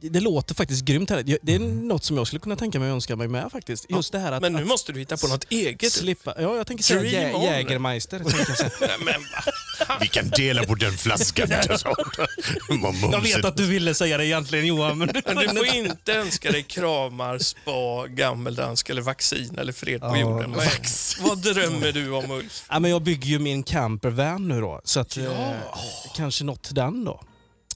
det låter faktiskt grymt här. Det är något som jag skulle kunna tänka mig att önska mig med faktiskt. Just det här att, Men nu att måste du hitta på något eget. slippa... Ja, jag tänker säga Dream jä, on. Jägermeister. tänker Men? Vi kan dela på den flaskan. Jag vet att du ville säga det egentligen Johan, men Men du får inte önska dig kramar, spa, gammeldansk eller vaccin eller fred på Ja, jorden. Vad, vad drömmer du om Ulf? Ja, men jag bygger ju min campervan nu då, så att, eh, kanske något till den då.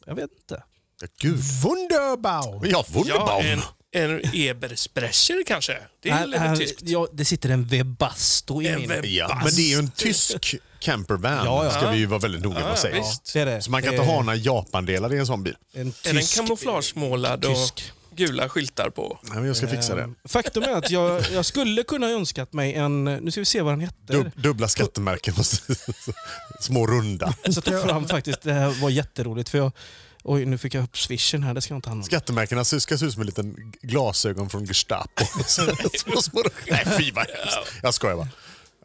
Jag vet inte. Ja, Gud. Wunderbaum! Ja, Ja, Wunderbaum. en, en Ebersprecher kanske? Det är lite tyskt. ja, det sitter en Webasto i En min. Web- Ja, men det är ju en tysk campervan, Ja, ja. ska vi ju vara väldigt noga med Ja, att säga. visst. Det är det. Så man kan inte ha några Japandelar i en sån bil. En Är den tysk, kamouflagemålad och tysk. gula skyltar på? Nej, men jag ska fixa det. Eh, Faktum är att jag, jag skulle kunna önskat mig en, nu ska vi se vad den heter. Dub, dubbla skattemärken och små runda. Jag tar fram faktiskt, det här var jätteroligt för jag, oj nu fick jag upp swishen här, det ska jag inte handla om. Skattemärkena ska se ut som en liten glasögon från Gestapo. små, små, nej, fy vad hemskt. Jag skojar bara.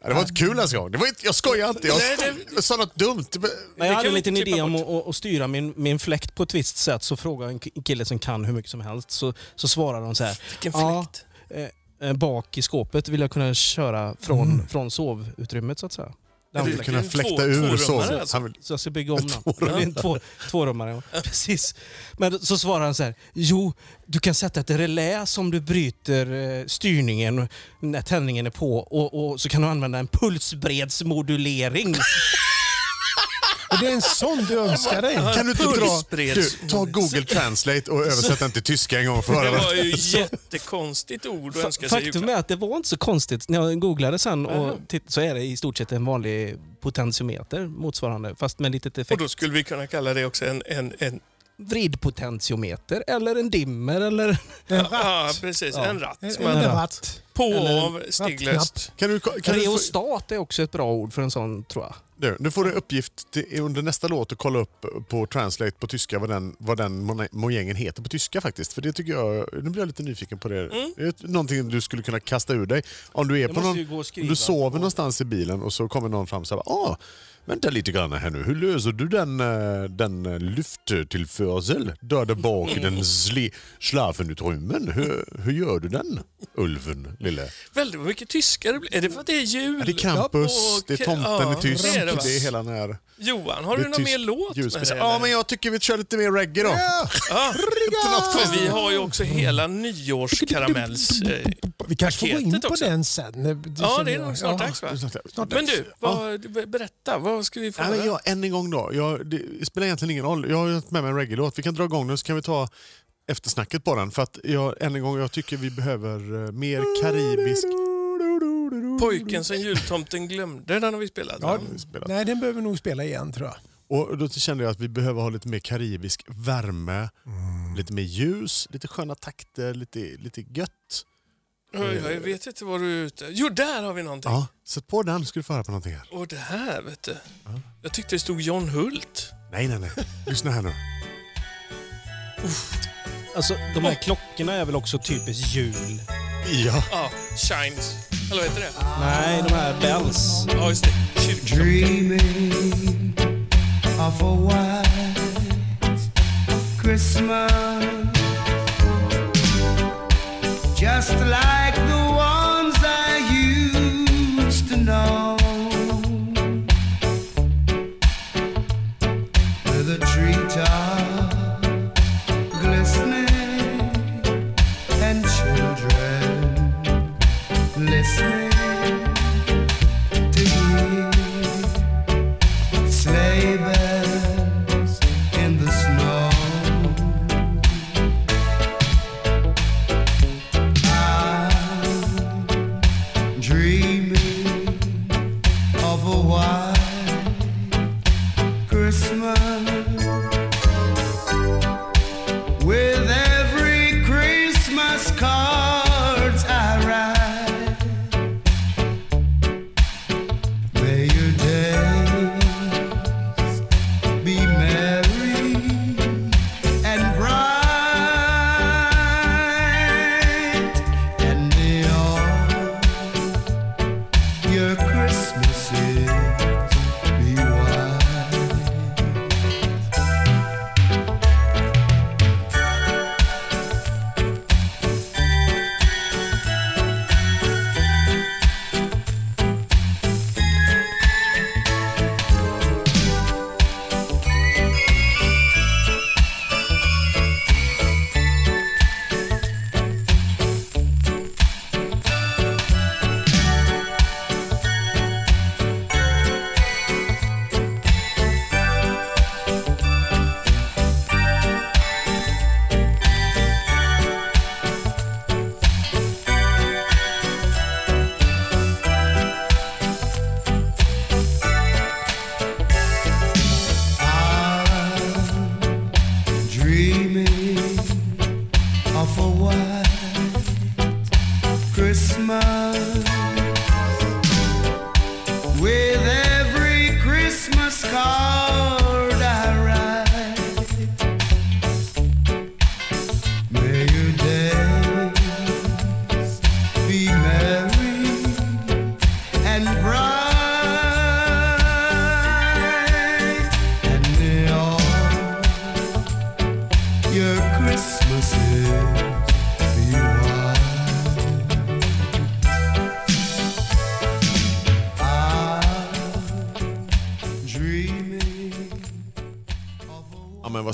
Ja, Det var ett kul gång. Det var inte, jag skojar inte. Jag, Nej, jag sa något dumt. Men jag hade en liten idé om att, att, styra min, min fläkt på ett visst sätt. Så frågade en ki- kille som kan hur mycket som helst. Så, så svarade de så här. Vilken Ja, fläkt. eh, eh, bak i skåpet vill jag kunna köra från, från sovutrymmet så att säga. Du fläkten. kunna fläkta ur så. alltså. Han vill, Så jag ska bygga om den. Två, tvårummare. Ja. Precis. Men så svarar han så här. Jo, du kan sätta ett relä som du bryter eh, styrningen när tändningen är på och, och så kan du använda en pulsbredsmodulering. Och det är en sån du önskar dig. kan du inte dra... Du, ta Google Translate och översätt den till tyska en gång för att Det var ju jättekonstigt ord att önska sig. Faktum är att det var inte så konstigt. När jag googlade sen och titt, så är det i stort sett en vanlig potentiometer motsvarande, fast med litet Och effekt. då skulle vi kunna kalla det också en... en, en Vridpotentiometer eller en dimmer eller... En ja, ratt. precis. Ja. En ratt. En, en ratt. på Eller och av steglöst. Kan du, Reostat är också ett bra ord för en sån tror jag. Du, nu får du uppgift till, under nästa låt att kolla upp på Translate på tyska vad den, vad den mojängen heter på tyska faktiskt. För det tycker jag, nu blir jag lite nyfiken på det. Det är någonting du skulle kunna kasta ur dig. Om du, är Jag på någon, du sover på- någonstans i bilen och så kommer någon fram och säger ah, Vänta lite grann här nu, hur löser du den, eh, den eh, lufttillförsel där där bak i den sli, schlafenutrymmen? Hur, hur gör du den, Ulven, lille? Väldigt mycket tyska det blir. Är det för att det är jul? Ja, det är campus, Och- det är tomten ja, är tysk, det det är hela den här... Johan, har du någon mer låt med det, Ja, men jag tycker vi kör lite mer reggae då. Ja, för vi har ju också hela nyårskaramells... Eh, Vi kanske får gå in på också. den sen. Det ja, det är nog snart Ja. dags va? Snart Men du, vad, berätta. Vad ska vi få Ja, höra? jag, än en gång då. Jag, det spelar egentligen ingen roll. Jag har med mig en reggae-låt. Vi kan dra igång den så kan vi ta eftersnacket på den. För att jag, än en gång, jag tycker vi behöver eh, mer karibisk... Pojken som jultomten glömde, den har vi spelat. Ja, va? spelat. nej, den behöver vi nog spela igen tror jag. Och då kände jag att vi behöver ha lite mer karibisk värme, lite mer ljus, lite sköna takter, lite, lite gött. Oj, jag vet inte vad du är ute Jo, där har vi någonting. Ja, sätt på den ska du få höra på någonting här. Och det här, vet du. Jag tyckte det stod John Hult. Nej, nej, nej. Lyssna här nu. Alltså, de här klockorna är väl också typiskt jul? Ja. Ja, Shines. Eller vad heter det? Nej, de här bells. Ja, just det. Kyrkklockan. Dreaming of a white Christmas Just like Christmas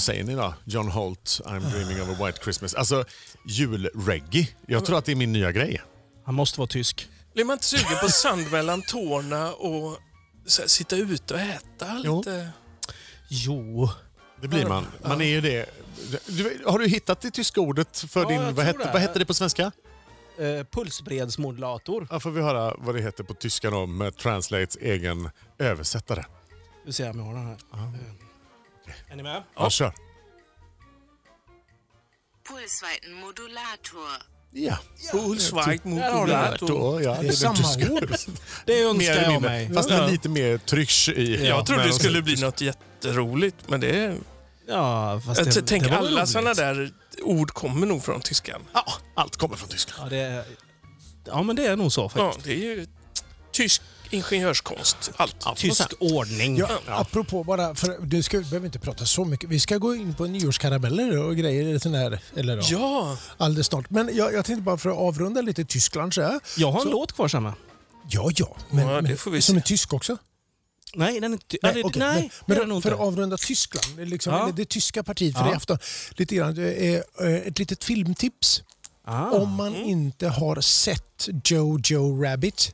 säger ni då? John Holt, I'm dreaming of a white Christmas. Alltså, julreggae. Jag tror att det är min nya grej. Han måste vara tysk. Blir man inte sugen på sand mellan tårna och så här, sitta ute och äta Jo. lite? Jo. Det blir man. Man är ju det. Du, har du hittat det tyska ordet för Ja, din... Vad, hette, det. vad hette det på svenska? Eh, pulsbredsmodulator. Ja, får vi höra vad det heter på tyska då med Translates egen översättare. Vi ser om jag har den här. Eh, Är ni med? Ja, kör. Ja. Har du det. Då, ja, Det är samma tyska- ord. Det önskar Mer jag mig. Fast med lite mer trysch i. Jag trodde det skulle bli något jätteroligt, men det är... Ja, fast Jag det, tänker det var alla sådana där ord kommer nog från tyskan. Ja, allt kommer från Tyskland. Ja, det, ja, men det är nog så Ja, faktiskt. det är ju tysk ingenjörskonst. Allt. Tysk ordning. Ja, apropå bara, för du ska, behöver inte prata så mycket. Vi ska gå in på nyårskarameller och grejer sån här, eller ja, Ja, alldeles snart. Men jag, jag tänkte bara för att avrunda lite Tyskland så här. Jag har en Så- låt kvar samma. Ja, ja. Men, Ja, det men, får vi som se. är tysk också? Nej, den är inte... Nej, okej, nej men, men för att avrunda Tyskland, det är liksom, Ja. det tyska partiet för Ja. afton, lite grann, det är eh, ett litet filmtips. Ah. Om man inte har sett Jojo Rabbit.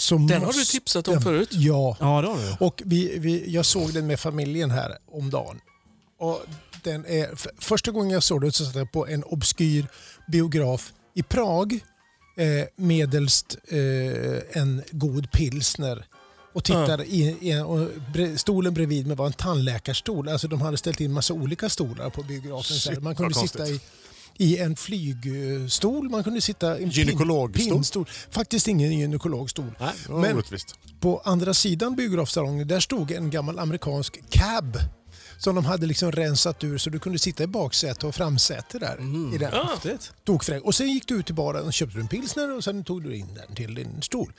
Så Den har du tipsat om förut. Ja. Ja, det har du. Och vi, vi, jag såg den med familjen här om dagen. Och den är, f- första gången jag såg den så satt jag på en obskyr biograf i Prag. Eh, medelst eh, en god pilsner. Och tittade i, i en, och bre, stolen bredvid mig var en tandläkarstol. Alltså de hade ställt in massa olika stolar på biografen. Shit, Man kunde sitta i. i en flygstol, man kunde sitta i en Gynekologstol? pinnstol. Faktiskt ingen gynekologstol. Nej, det var Men- orättvist. På andra sidan biografsalongen där stod en gammal amerikansk cab som de hade liksom rensat ur så du kunde sitta i baksäte och framsäte där. I den. Ja. Tokfräck. Och sen gick du ut till baren och köpte en pilsner och sen tog du in den till din stol.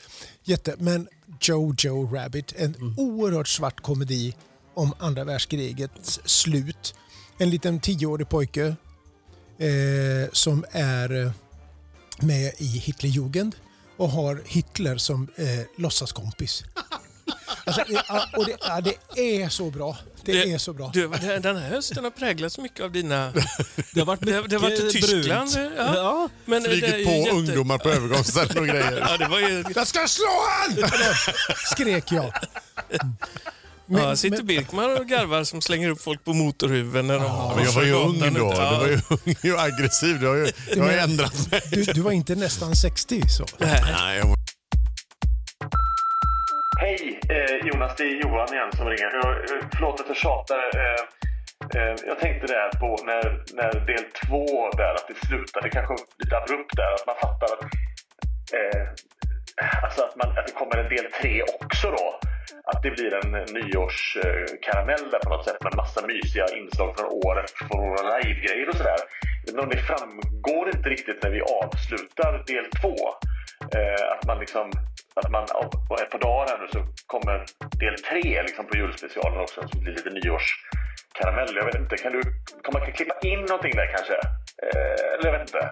Jätte. Men Jojo Rabbit, en oerhört svart komedi om andra världskrigets slut. En liten tioårig pojke eh, som är eh, med i Hitlerjugend och har Hitler som eh, låtsaskompis. Alltså, ja, och det, ja, det är så bra. Det, Det- är så bra. Du, den här hösten har präglats mycket av dina... Det har varit Det, det var till mycket Tyskland. Ja. Ja. Men det är Flugit på jätte- ungdomar på övergångsställen och grejer. Ja, det var ju... Jag ska slå han! Skrek jag. Men- ja, sitter men- Birkman och garvar som slänger upp folk på motorhuven när de Ja, men jag var ju ung då. Du var ju ung och aggressiv. Du har ju, jag har ju ändrat mig. Du, du var inte nästan 60 så. Nej, jag var... Hej eh, Jonas, det är Johan igen som ringer. Jag, eh, förlåt att jag tjatar. Eh, eh, jag tänkte där på när, när del två där, att det slutade kanske lite abrupt där. Att man fattar att, eh, alltså att, man, att det kommer en del tre också då. Att det blir en eh, nyårskaramell där på något sätt med massa mysiga inslag från året, från våra live-grejer och sådär. Men det framgår inte riktigt när vi avslutar del två. Eh, att man liksom, att man och ett par dagar här nu så kommer del tre liksom på julspecialen också som blir lite nyårskaramell. Jag vet inte, kan du, kan man klippa in någonting där kanske? Eh, eller jag vet inte.